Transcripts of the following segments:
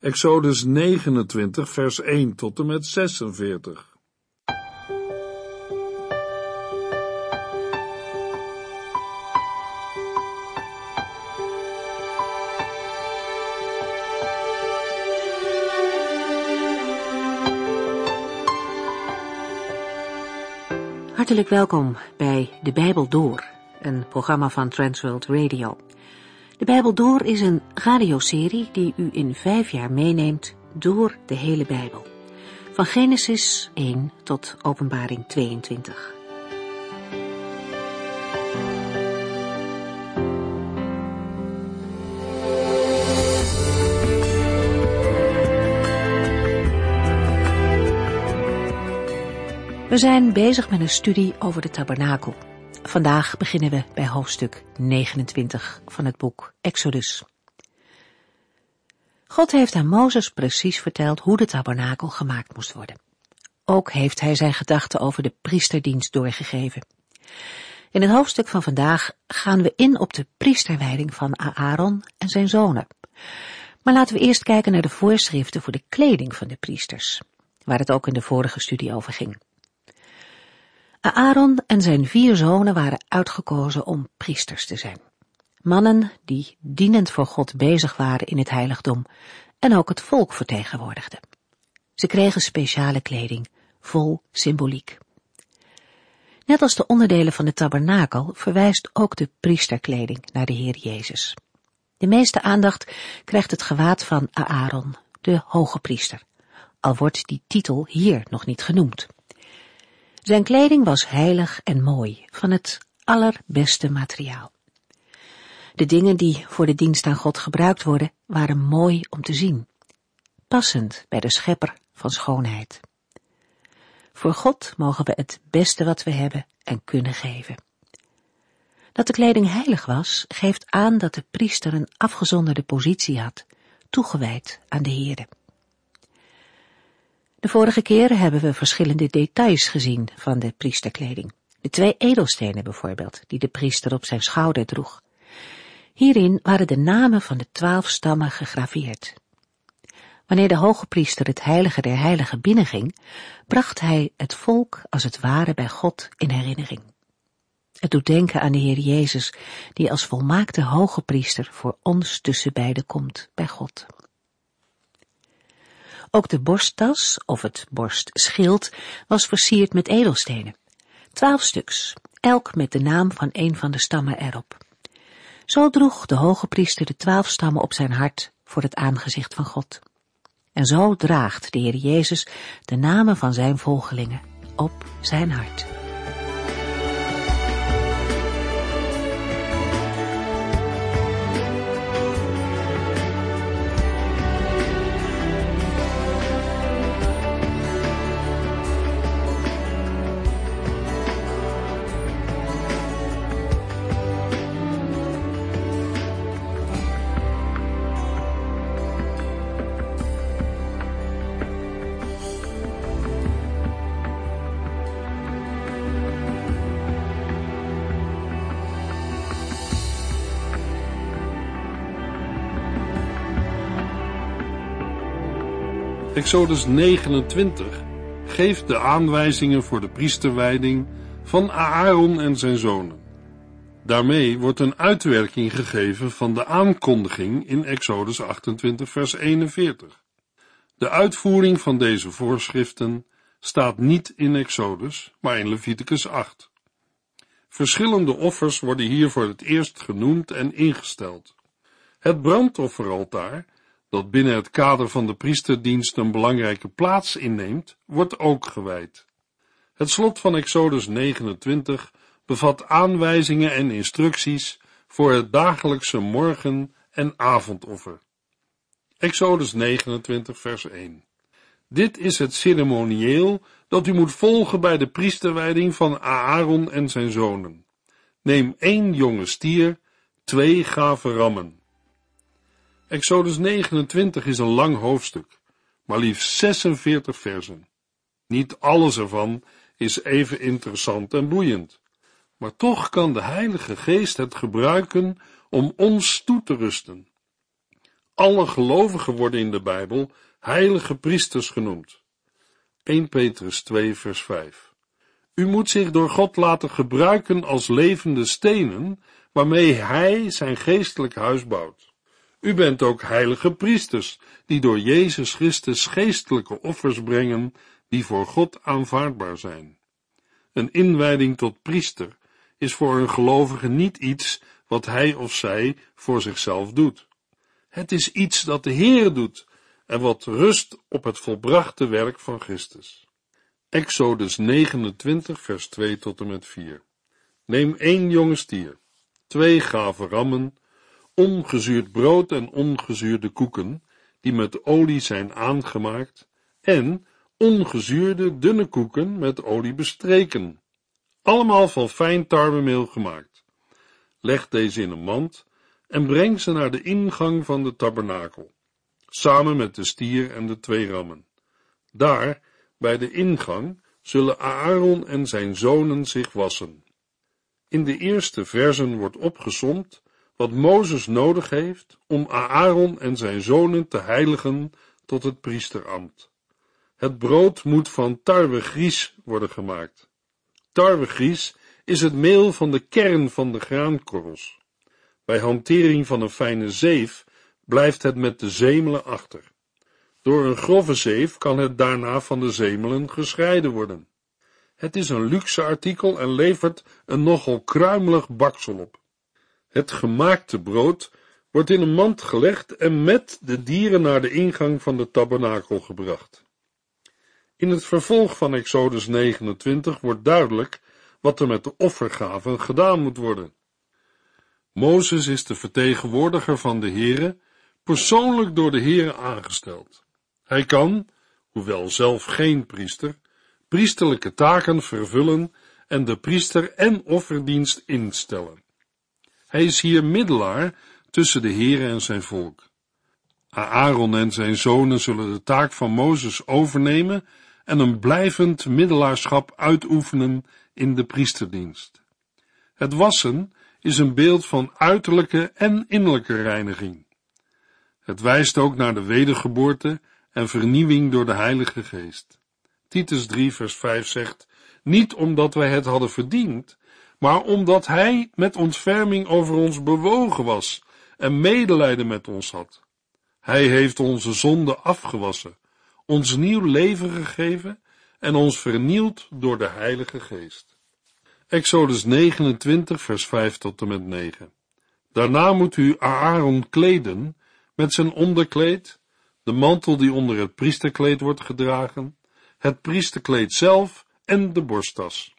Exodus 29, vers 1 tot en met 46. Hartelijk welkom bij De Bijbel Door, een programma van Transworld Radio. De Bijbel Door is een radioserie die u in vijf jaar meeneemt door de hele Bijbel. Van Genesis 1 tot Openbaring 22. We zijn bezig met een studie over de tabernakel. Vandaag beginnen we bij hoofdstuk 29 van het boek Exodus. God heeft aan Mozes precies verteld hoe de tabernakel gemaakt moest worden. Ook heeft hij zijn gedachten over de priesterdienst doorgegeven. In het hoofdstuk van vandaag gaan we in op de priesterwijding van Aaron en zijn zonen. Maar laten we eerst kijken naar de voorschriften voor de kleding van de priesters, waar het ook in de vorige studie over ging. Aaron en zijn vier zonen waren uitgekozen om priesters te zijn. Mannen die dienend voor God bezig waren in het heiligdom en ook het volk vertegenwoordigden. Ze kregen speciale kleding, vol symboliek. Net als de onderdelen van de tabernakel verwijst ook de priesterkleding naar de Heer Jezus. De meeste aandacht krijgt het gewaad van Aaron, de hoge priester, al wordt die titel hier nog niet genoemd. Zijn kleding was heilig en mooi, van het allerbeste materiaal. De dingen die voor de dienst aan God gebruikt worden, waren mooi om te zien, passend bij de schepper van schoonheid. Voor God mogen we het beste wat we hebben en kunnen geven. Dat de kleding heilig was, geeft aan dat de priester een afgezonderde positie had, toegewijd aan de Heerde. De vorige keer hebben we verschillende details gezien van de priesterkleding. De twee edelstenen bijvoorbeeld, die de priester op zijn schouder droeg. Hierin waren de namen van de twaalf stammen gegraveerd. Wanneer de hoge priester het heilige der heiligen binnenging, bracht hij het volk als het ware bij God in herinnering. Het doet denken aan de Heer Jezus, die als volmaakte hoge priester voor ons tussen beiden komt bij God. Ook de borsttas, of het borstschild, was versierd met edelstenen. Twaalf stuks, elk met de naam van een van de stammen erop. Zo droeg de hoge priester de twaalf stammen op zijn hart voor het aangezicht van God. En zo draagt de Heer Jezus de namen van zijn volgelingen op zijn hart. Exodus 29 geeft de aanwijzingen voor de priesterwijding van Aaron en zijn zonen. Daarmee wordt een uitwerking gegeven van de aankondiging in Exodus 28 vers 41. De uitvoering van deze voorschriften staat niet in Exodus, maar in Leviticus 8. Verschillende offers worden hier voor het eerst genoemd en ingesteld. Het brandofferaltaar dat binnen het kader van de priesterdienst een belangrijke plaats inneemt, wordt ook gewijd. Het slot van Exodus 29 bevat aanwijzingen en instructies voor het dagelijkse morgen- en avondoffer. Exodus 29, vers 1. Dit is het ceremonieel dat u moet volgen bij de priesterwijding van Aaron en zijn zonen. Neem één jonge stier, twee gave rammen. Exodus 29 is een lang hoofdstuk, maar liefst 46 versen. Niet alles ervan is even interessant en boeiend, maar toch kan de Heilige Geest het gebruiken om ons toe te rusten. alle gelovigen worden in de Bijbel heilige priesters genoemd. 1 Petrus 2 vers 5 U moet zich door God laten gebruiken als levende stenen, waarmee Hij zijn geestelijk huis bouwt. U bent ook heilige priesters, die door Jezus Christus geestelijke offers brengen, die voor God aanvaardbaar zijn. Een inwijding tot priester is voor een gelovige niet iets wat hij of zij voor zichzelf doet. Het is iets dat de Heer doet en wat rust op het volbrachte werk van Christus. Exodus 29 vers 2 tot en met 4 Neem één jonge stier, twee gave rammen, ongezuurd brood en ongezuurde koeken, die met olie zijn aangemaakt, en ongezuurde dunne koeken met olie bestreken, allemaal van fijn tarwemeel gemaakt. Leg deze in een mand en breng ze naar de ingang van de tabernakel, samen met de stier en de twee rammen. Daar, bij de ingang, zullen Aaron en zijn zonen zich wassen. In de eerste versen wordt opgesomd wat Mozes nodig heeft om Aaron en zijn zonen te heiligen tot het priesterambt. Het brood moet van tarwegries worden gemaakt. Tarwegries is het meel van de kern van de graankorrels. Bij hantering van een fijne zeef blijft het met de zemelen achter. Door een grove zeef kan het daarna van de zemelen gescheiden worden. Het is een luxe artikel en levert een nogal kruimelig baksel op. Het gemaakte brood wordt in een mand gelegd en met de dieren naar de ingang van de tabernakel gebracht. In het vervolg van Exodus 29 wordt duidelijk wat er met de offergaven gedaan moet worden. Mozes is de vertegenwoordiger van de Here, persoonlijk door de Here aangesteld. Hij kan, hoewel zelf geen priester, priesterlijke taken vervullen en de priester en offerdienst instellen. Hij is hier middelaar tussen de Here en zijn volk. Aaron en zijn zonen zullen de taak van Mozes overnemen en een blijvend middelaarschap uitoefenen in de priesterdienst. Het wassen is een beeld van uiterlijke en innerlijke reiniging. Het wijst ook naar de wedergeboorte en vernieuwing door de Heilige Geest. Titus 3 vers 5 zegt, niet omdat wij het hadden verdiend, maar omdat Hij met ontferming over ons bewogen was en medelijden met ons had. Hij heeft onze zonden afgewassen, ons nieuw leven gegeven en ons vernield door de Heilige Geest. Exodus 29, vers 5 tot en met 9. Daarna moet u Aaron kleden met zijn onderkleed, de mantel die onder het priesterkleed wordt gedragen, het priesterkleed zelf en de borsttas.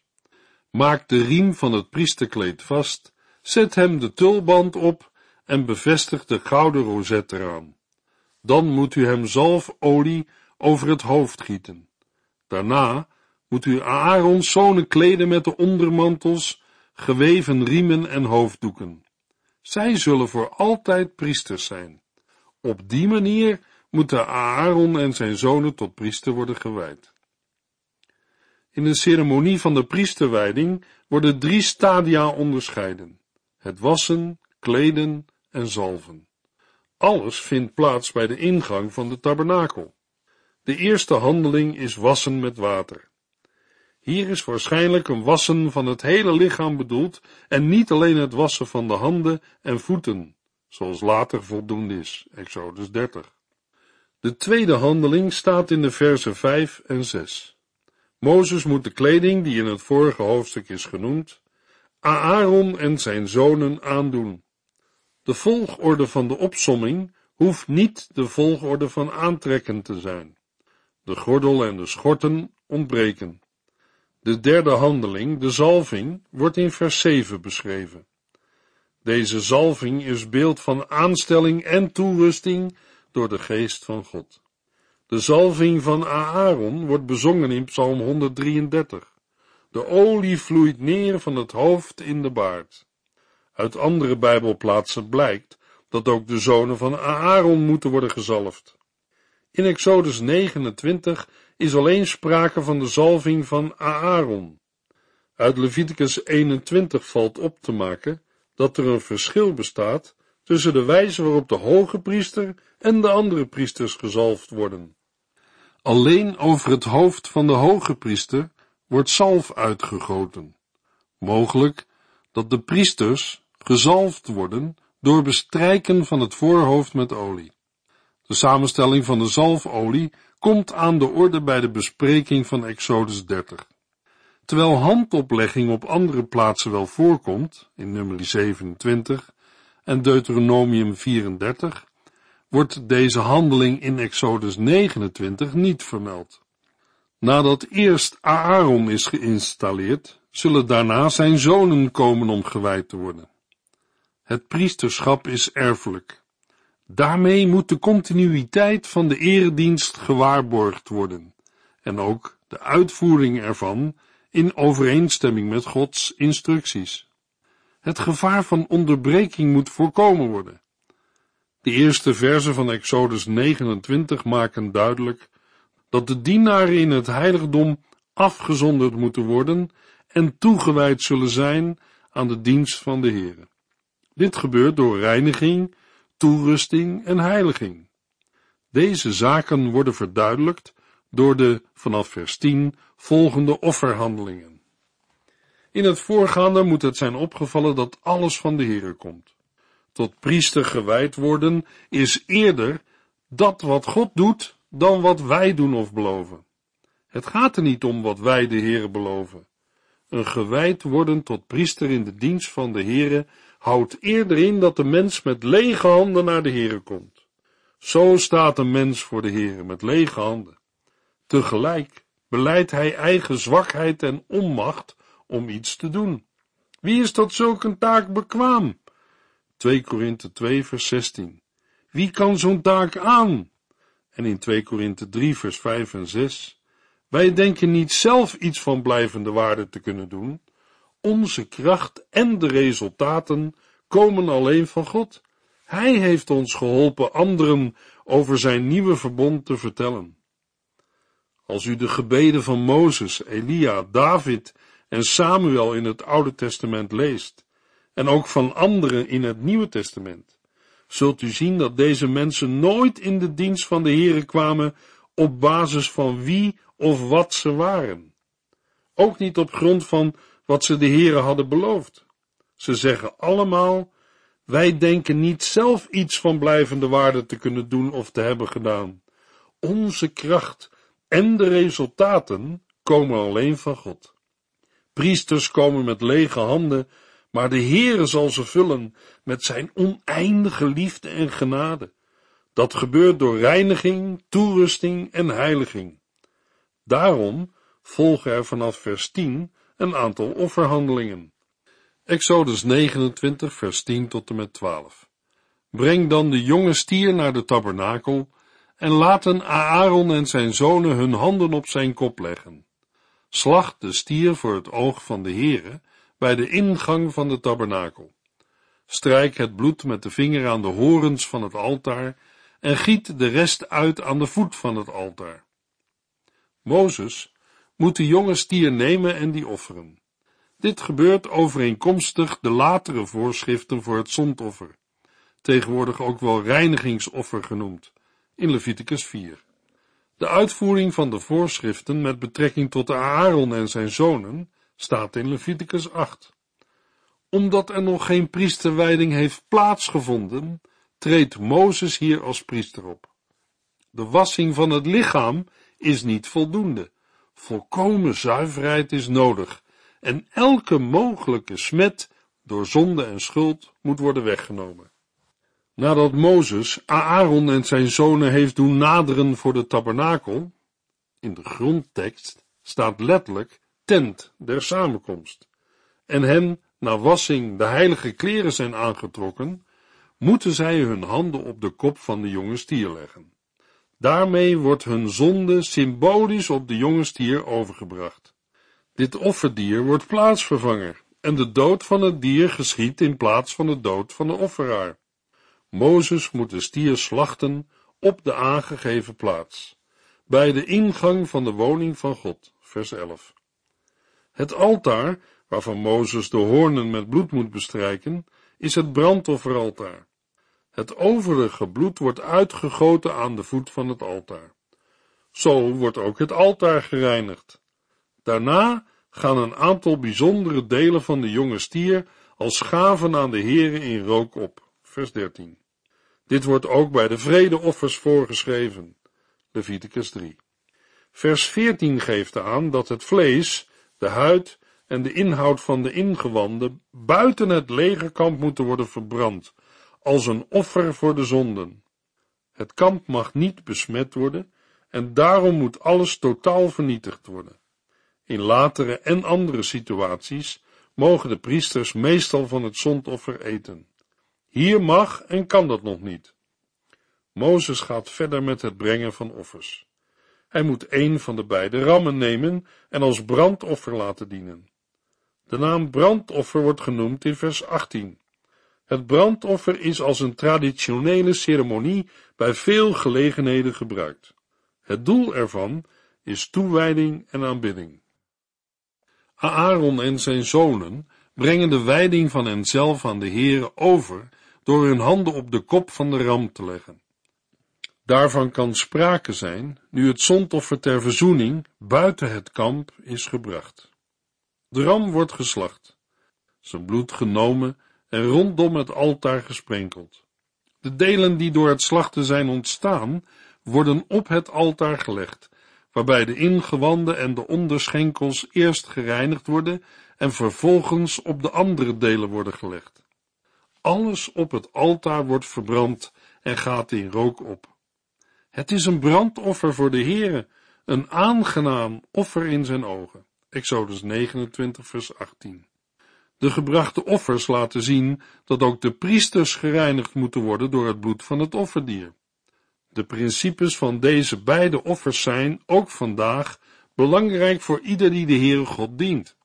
Maak de riem van het priesterkleed vast, zet hem de tulband op en bevestig de gouden rozet eraan. Dan moet u hem zalfolie over het hoofd gieten. Daarna moet u Aarons zonen kleden met de ondermantels, geweven riemen en hoofddoeken. Zij zullen voor altijd priesters zijn. Op die manier moeten Aaron en zijn zonen tot priester worden gewijd. In de ceremonie van de priesterwijding worden drie stadia onderscheiden: het wassen, kleden en zalven. Alles vindt plaats bij de ingang van de tabernakel. De eerste handeling is wassen met water. Hier is waarschijnlijk een wassen van het hele lichaam bedoeld en niet alleen het wassen van de handen en voeten, zoals later voldoende is, Exodus 30. De tweede handeling staat in de versen 5 en 6. Mozes moet de kleding, die in het vorige hoofdstuk is genoemd, Aaron en zijn zonen aandoen. De volgorde van de opsomming hoeft niet de volgorde van aantrekken te zijn. De gordel en de schorten ontbreken. De derde handeling, de zalving, wordt in vers 7 beschreven. Deze zalving is beeld van aanstelling en toerusting door de geest van God. De zalving van Aaron wordt bezongen in Psalm 133. De olie vloeit neer van het hoofd in de baard. Uit andere Bijbelplaatsen blijkt dat ook de zonen van Aaron moeten worden gezalfd. In Exodus 29 is alleen sprake van de zalving van Aaron. Uit Leviticus 21 valt op te maken dat er een verschil bestaat tussen de wijze waarop de hoge priester en de andere priesters gezalfd worden. Alleen over het hoofd van de hoge priester wordt zalf uitgegoten. Mogelijk dat de priesters gezalfd worden door bestrijken van het voorhoofd met olie. De samenstelling van de zalfolie komt aan de orde bij de bespreking van Exodus 30. Terwijl handoplegging op andere plaatsen wel voorkomt, in nummer 27 en Deuteronomium 34, wordt deze handeling in Exodus 29 niet vermeld. Nadat eerst Aaron is geïnstalleerd, zullen daarna zijn zonen komen om gewijd te worden. Het priesterschap is erfelijk. Daarmee moet de continuïteit van de eredienst gewaarborgd worden en ook de uitvoering ervan in overeenstemming met Gods instructies. Het gevaar van onderbreking moet voorkomen worden. De eerste versen van Exodus 29 maken duidelijk dat de dienaren in het heiligdom afgezonderd moeten worden en toegewijd zullen zijn aan de dienst van de Heer. Dit gebeurt door reiniging, toerusting en heiliging. Deze zaken worden verduidelijkt door de vanaf vers 10 volgende offerhandelingen. In het voorgaande moet het zijn opgevallen dat alles van de Heere komt. Tot priester gewijd worden is eerder dat wat God doet dan wat wij doen of beloven. Het gaat er niet om wat wij de Heere beloven. Een gewijd worden tot priester in de dienst van de Heere houdt eerder in dat de mens met lege handen naar de Heere komt. Zo staat een mens voor de Heere met lege handen. Tegelijk beleidt hij eigen zwakheid en onmacht om iets te doen. Wie is tot zulke taak bekwaam? 2 Korinthe 2 vers 16. Wie kan zo'n taak aan? En in 2 Korinthe 3 vers 5 en 6. Wij denken niet zelf iets van blijvende waarde te kunnen doen. Onze kracht en de resultaten komen alleen van God. Hij heeft ons geholpen anderen over zijn nieuwe verbond te vertellen. Als u de gebeden van Mozes, Elia, David en Samuel in het Oude Testament leest, en ook van anderen in het Nieuwe Testament, zult u zien dat deze mensen nooit in de dienst van de Here kwamen op basis van wie of wat ze waren. Ook niet op grond van wat ze de Here hadden beloofd. Ze zeggen allemaal, wij denken niet zelf iets van blijvende waarde te kunnen doen of te hebben gedaan. Onze kracht en de resultaten komen alleen van God. Priesters komen met lege handen, maar de Heere zal ze vullen met zijn oneindige liefde en genade. Dat gebeurt door reiniging, toerusting en heiliging. Daarom volgen er vanaf vers 10 een aantal offerhandelingen. Exodus 29, vers 10 tot en met 12. Breng dan de jonge stier naar de tabernakel en laten Aaron en zijn zonen hun handen op zijn kop leggen. Slacht de stier voor het oog van de Heere bij de ingang van de tabernakel. Strijk het bloed met de vinger aan de horens van het altaar en giet de rest uit aan de voet van het altaar. Mozes moet de jonge stier nemen en die offeren. Dit gebeurt overeenkomstig de latere voorschriften voor het zondoffer, tegenwoordig ook wel reinigingsoffer genoemd, in Leviticus 4. De uitvoering van de voorschriften met betrekking tot Aaron en zijn zonen staat in Leviticus 8. Omdat er nog geen priesterwijding heeft plaatsgevonden, treedt Mozes hier als priester op. De wassing van het lichaam is niet voldoende. Volkomen zuiverheid is nodig en elke mogelijke smet door zonde en schuld moet worden weggenomen. Nadat Mozes Aaron en zijn zonen heeft doen naderen voor de tabernakel, in de grondtekst staat letterlijk tent der samenkomst, en hen na wassing de heilige kleren zijn aangetrokken, moeten zij hun handen op de kop van de jonge stier leggen. Daarmee wordt hun zonde symbolisch op de jonge stier overgebracht. Dit offerdier wordt plaatsvervanger en de dood van het dier geschiet in plaats van de dood van de offeraar. Mozes moet de stier slachten op de aangegeven plaats, bij de ingang van de woning van God, vers 11. Het altaar, waarvan Mozes de hoornen met bloed moet bestrijken, is het brandofferaltaar. Het overige bloed wordt uitgegoten aan de voet van het altaar. Zo wordt ook het altaar gereinigd. Daarna gaan een aantal bijzondere delen van de jonge stier als gaven aan de Heere in rook op. Vers 13. Dit wordt ook bij de vredeoffers voorgeschreven. Leviticus 3. Vers 14 geeft aan dat het vlees, de huid en de inhoud van de ingewanden buiten het legerkamp moeten worden verbrand, als een offer voor de zonden. Het kamp mag niet besmet worden en daarom moet alles totaal vernietigd worden. In latere en andere situaties mogen de priesters meestal van het zondoffer eten. Hier mag en kan dat nog niet. Mozes gaat verder met het brengen van offers. Hij moet een van de beide rammen nemen en als brandoffer laten dienen. De naam brandoffer wordt genoemd in vers 18. Het brandoffer is als een traditionele ceremonie bij veel gelegenheden gebruikt. Het doel ervan is toewijding en aanbidding. Aaron en zijn zonen brengen de wijding van henzelf aan de Heere over door hun handen op de kop van de ram te leggen. Daarvan kan sprake zijn nu het zondoffer ter verzoening buiten het kamp is gebracht. De ram wordt geslacht, zijn bloed genomen en rondom het altaar gesprenkeld. De delen die door het slachten zijn ontstaan, worden op het altaar gelegd, waarbij de ingewanden en de onderschenkels eerst gereinigd worden en vervolgens op de andere delen worden gelegd. Alles op het altaar wordt verbrand en gaat in rook op. Het is een brandoffer voor de Heere, een aangenaam offer in zijn ogen. Exodus 29 vers 18. De gebrachte offers laten zien dat ook de priesters gereinigd moeten worden door het bloed van het offerdier. De principes van deze beide offers zijn, ook vandaag, belangrijk voor ieder die de Heere God dient.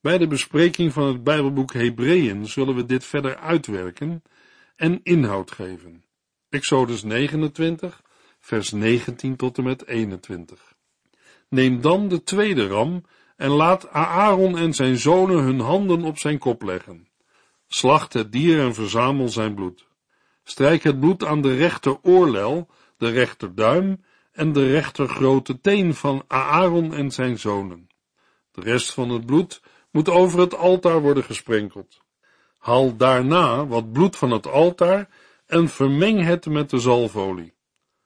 Bij de bespreking van het Bijbelboek Hebreeën zullen we dit verder uitwerken en inhoud geven. Exodus 29, vers 19 tot en met 21. Neem dan de tweede ram en laat Aaron en zijn zonen hun handen op zijn kop leggen. Slacht het dier en verzamel zijn bloed. Strijk het bloed aan de rechter oorlel, de rechterduim en de rechtergrote teen van Aaron en zijn zonen. De rest van het bloed moet over het altaar worden gesprenkeld. Haal daarna wat bloed van het altaar en vermeng het met de zalfolie.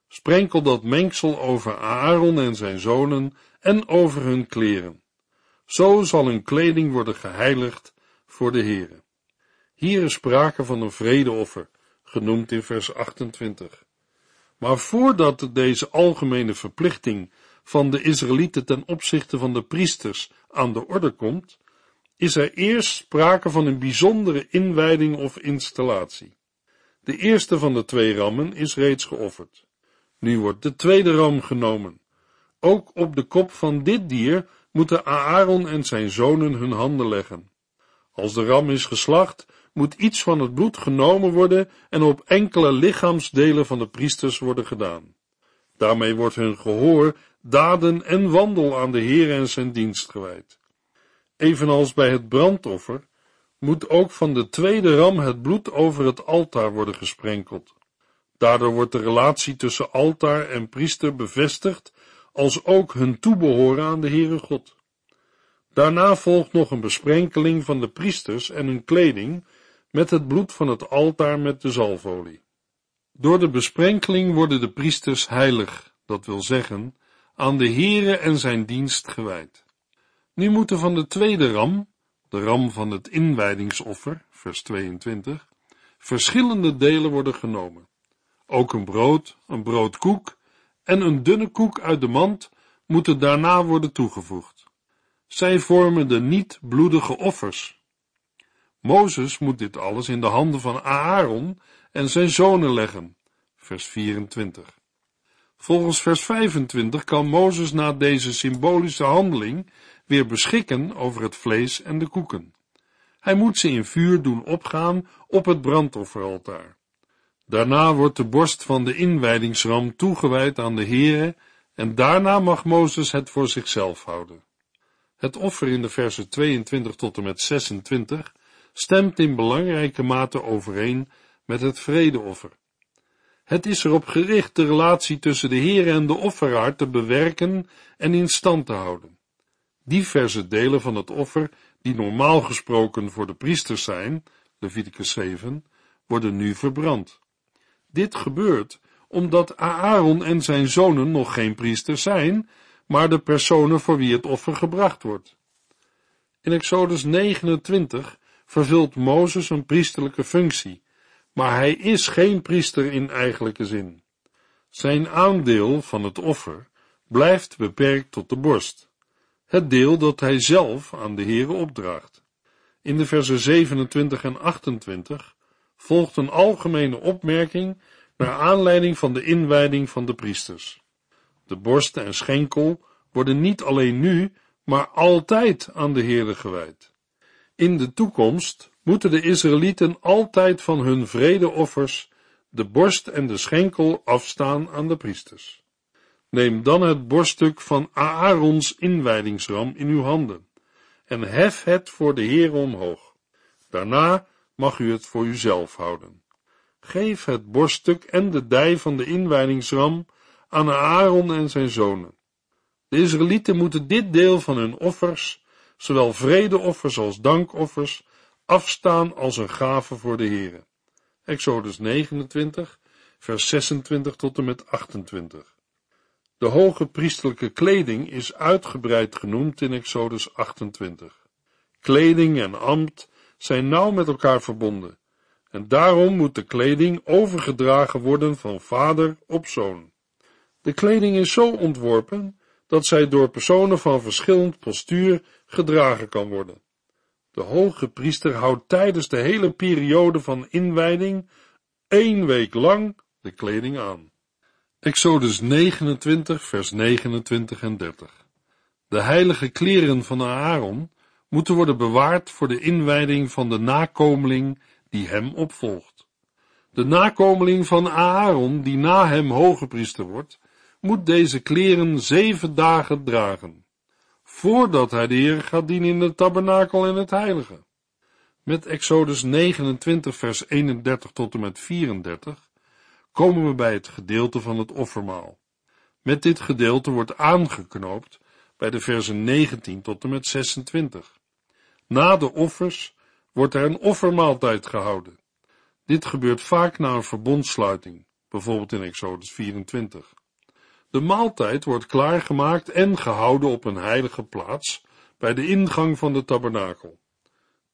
Sprenkel dat mengsel over Aaron en zijn zonen en over hun kleren. Zo zal hun kleding worden geheiligd voor de Heere. Hier is sprake van een vredeoffer, genoemd in vers 28. Maar voordat deze algemene verplichting van de Israëlieten ten opzichte van de priesters aan de orde komt, is er eerst sprake van een bijzondere inwijding of installatie. De eerste van de twee rammen is reeds geofferd. Nu wordt de tweede ram genomen. Ook op de kop van dit dier moeten Aaron en zijn zonen hun handen leggen. Als de ram is geslacht, moet iets van het bloed genomen worden en op enkele lichaamsdelen van de priesters worden gedaan. Daarmee wordt hun gehoor, daden en wandel aan de Heer en zijn dienst gewijd. Evenals bij het brandoffer moet ook van de tweede ram het bloed over het altaar worden gesprenkeld. Daardoor wordt de relatie tussen altaar en priester bevestigd, als ook hun toebehoren aan de Heere God. Daarna volgt nog een besprenkeling van de priesters en hun kleding met het bloed van het altaar met de zalfolie. Door de besprenkeling worden de priesters heilig, dat wil zeggen, aan de Heere en zijn dienst gewijd. Nu moeten van de tweede ram, de ram van het inwijdingsoffer, vers 22, verschillende delen worden genomen. Ook een brood, een broodkoek en een dunne koek uit de mand moeten daarna worden toegevoegd. Zij vormen de niet bloedige offers. Mozes moet dit alles in de handen van Aaron en zijn zonen leggen. Vers 24. Volgens vers 25 kan Mozes na deze symbolische handeling weer beschikken over het vlees en de koeken. Hij moet ze in vuur doen opgaan op het brandofferaltaar. Daarna wordt de borst van de inwijdingsram toegewijd aan de Heere en daarna mag Mozes het voor zichzelf houden. Het offer in de versen 22 tot en met 26 stemt in belangrijke mate overeen met het vredeoffer. Het is erop gericht de relatie tussen de Heer en de offeraar te bewerken en in stand te houden. Diverse delen van het offer, die normaal gesproken voor de priesters zijn, Leviticus 7, worden nu verbrand. Dit gebeurt omdat Aaron en zijn zonen nog geen priesters zijn, maar de personen voor wie het offer gebracht wordt. In Exodus 29 vervult Mozes een priesterlijke functie, maar hij is geen priester in eigenlijke zin. Zijn aandeel van het offer blijft beperkt tot de borst, het deel dat hij zelf aan de Heere opdraagt. In de versen 27 en 28 volgt een algemene opmerking naar aanleiding van de inwijding van de priesters. De borsten en schenkel worden niet alleen nu, maar altijd aan de Heere gewijd. In de toekomst moeten de Israëlieten altijd van hun vredeoffers de borst en de schenkel afstaan aan de priesters. Neem dan het borststuk van Aarons inwijdingsram in uw handen en hef het voor de Heer omhoog. Daarna mag u het voor uzelf houden. Geef het borststuk en de dij van de inwijdingsram aan Aaron en zijn zonen. De Israëlieten moeten dit deel van hun offers, zowel vredeoffers als dankoffers, afstaan als een gave voor de Heere. Exodus 29, vers 26 tot en met 28. De hoge priestelijke kleding is uitgebreid genoemd in Exodus 28. Kleding en ambt zijn nauw met elkaar verbonden, en daarom moet de kleding overgedragen worden van vader op zoon. De kleding is zo ontworpen dat zij door personen van verschillend postuur gedragen kan worden. De hoge priester houdt tijdens de hele periode van inwijding één week lang de kleding aan. Exodus 29, vers 29 en 30. De heilige kleren van Aaron moeten worden bewaard voor de inwijding van de nakomeling die hem opvolgt. De nakomeling van Aaron, die na hem hoge priester wordt, moet deze kleren zeven dagen dragen, voordat hij de Heer gaat dienen in de tabernakel en het heilige. Met Exodus 29 vers 31 tot en met 34 komen we bij het gedeelte van het offermaal. Met dit gedeelte wordt aangeknoopt bij de versen 19 tot en met 26. Na de offers wordt er een offermaaltijd gehouden. Dit gebeurt vaak na een verbondsluiting, bijvoorbeeld in Exodus 24. De maaltijd wordt klaargemaakt en gehouden op een heilige plaats bij de ingang van de tabernakel.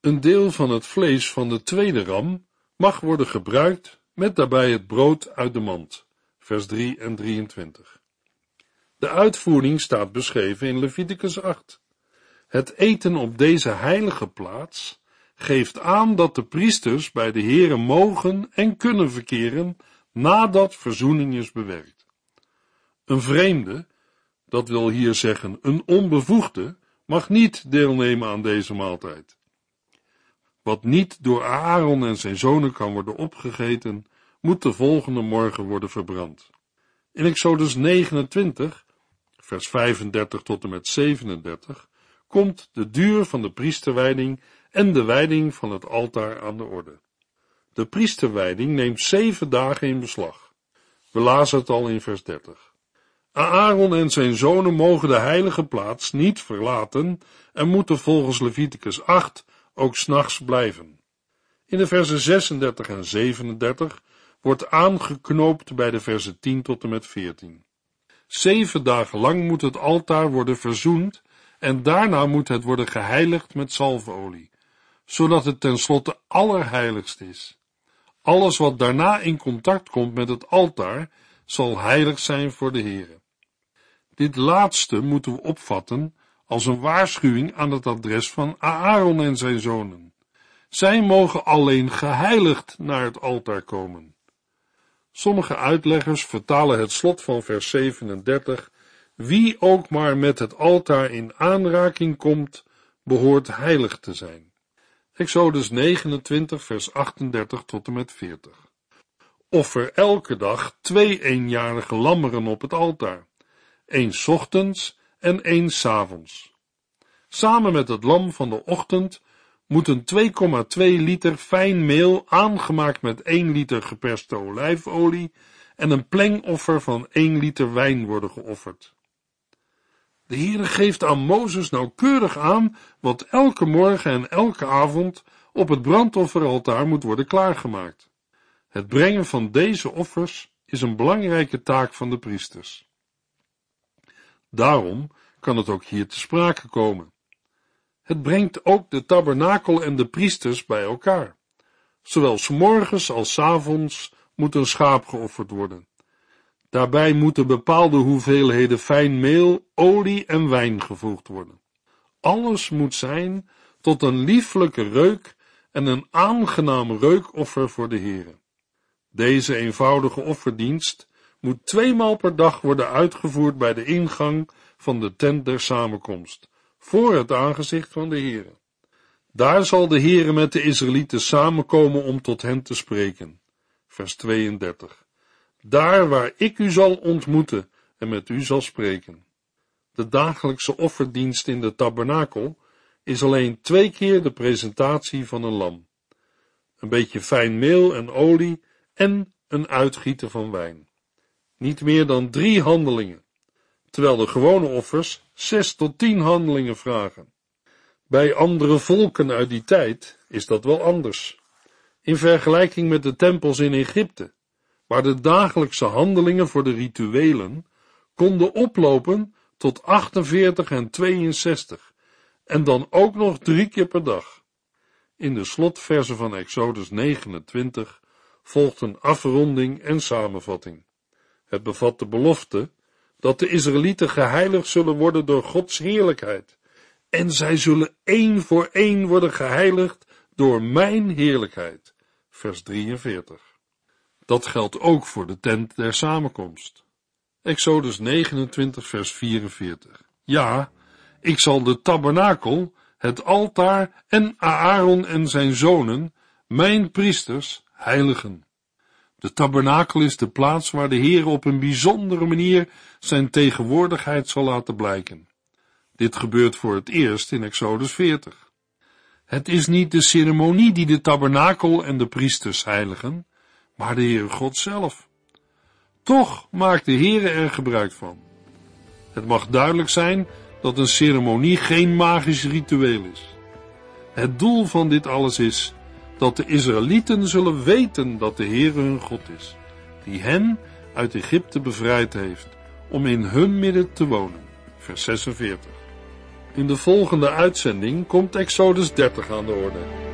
Een deel van het vlees van de tweede ram mag worden gebruikt met daarbij het brood uit de mand. Vers 3 en 23. De uitvoering staat beschreven in Leviticus 8. Het eten op deze heilige plaats geeft aan dat de priesters bij de Here mogen en kunnen verkeren nadat verzoening is bewerkt. Een vreemde, dat wil hier zeggen een onbevoegde, mag niet deelnemen aan deze maaltijd. Wat niet door Aaron en zijn zonen kan worden opgegeten, moet de volgende morgen worden verbrand. In Exodus 29, vers 35 tot en met 37, komt de duur van de priesterwijding en de wijding van het altaar aan de orde. De priesterwijding neemt zeven dagen in beslag. We lazen het al in vers 30. Aaron en zijn zonen mogen de heilige plaats niet verlaten en moeten volgens Leviticus 8 ook s'nachts blijven. In de versen 36 en 37 wordt aangeknoopt bij de versen 10 tot en met 14. Zeven dagen lang moet het altaar worden verzoend en daarna moet het worden geheiligd met zalfolie, zodat het tenslotte allerheiligst is. Alles wat daarna in contact komt met het altaar, zal heilig zijn voor de Heere. Dit laatste moeten we opvatten als een waarschuwing aan het adres van Aaron en zijn zonen. Zij mogen alleen geheiligd naar het altaar komen. Sommige uitleggers vertalen het slot van vers 37, wie ook maar met het altaar in aanraking komt, behoort heilig te zijn. Exodus 29 vers 38 tot en met 40. Offer elke dag twee eenjarige lammeren op het altaar, één ochtends en één avonds. Samen met het lam van de ochtend moeten 2,2 liter fijn meel aangemaakt met 1 liter geperste olijfolie en een plengoffer van 1 liter wijn worden geofferd. De Heere geeft aan Mozes nauwkeurig aan wat elke morgen en elke avond op het brandofferaltaar moet worden klaargemaakt. Het brengen van deze offers is een belangrijke taak van de priesters. Daarom kan het ook hier te sprake komen. Het brengt ook de tabernakel en de priesters bij elkaar. Zowel s morgens als s avonds moet een schaap geofferd worden. Daarbij moeten bepaalde hoeveelheden fijn meel, olie en wijn gevoegd worden. Alles moet zijn tot een lieflijke reuk en een aangenaam reukoffer voor de Heere. Deze eenvoudige offerdienst moet tweemaal per dag worden uitgevoerd bij de ingang van de tent der samenkomst, voor het aangezicht van de Heere. Daar zal de Heere met de Israëlieten samenkomen om tot hen te spreken. Vers 32. Daar waar ik u zal ontmoeten en met u zal spreken. De dagelijkse offerdienst in de tabernakel is alleen twee keer de presentatie van een lam. Een beetje fijn meel en olie en een uitgieten van wijn. Niet meer dan drie handelingen, terwijl de gewone offers zes tot tien handelingen vragen. Bij andere volken uit die tijd is dat wel anders. In vergelijking met de tempels in Egypte, waar de dagelijkse handelingen voor de rituelen konden oplopen tot 48 en 62, en dan ook nog drie keer per dag. In de slotverse van Exodus 29 volgt een afronding en samenvatting. Het bevat de belofte dat de Israëlieten geheiligd zullen worden door Gods heerlijkheid. En zij zullen één voor één worden geheiligd door mijn heerlijkheid. Vers 43. Dat geldt ook voor de tent der samenkomst. Exodus 29, vers 44. Ja, ik zal de tabernakel, het altaar en Aaron en zijn zonen, mijn priesters, heiligen. De tabernakel is de plaats waar de Heer op een bijzondere manier zijn tegenwoordigheid zal laten blijken. Dit gebeurt voor het eerst in Exodus 40. Het is niet de ceremonie die de tabernakel en de priesters heiligen, maar de Heere God zelf. Toch maakt de Heere er gebruik van. Het mag duidelijk zijn dat een ceremonie geen magisch ritueel is. Het doel van dit alles is dat de Israëlieten zullen weten dat de Heere hun God is, die hen uit Egypte bevrijd heeft om in hun midden te wonen. Vers 46. In de volgende uitzending komt Exodus 30 aan de orde.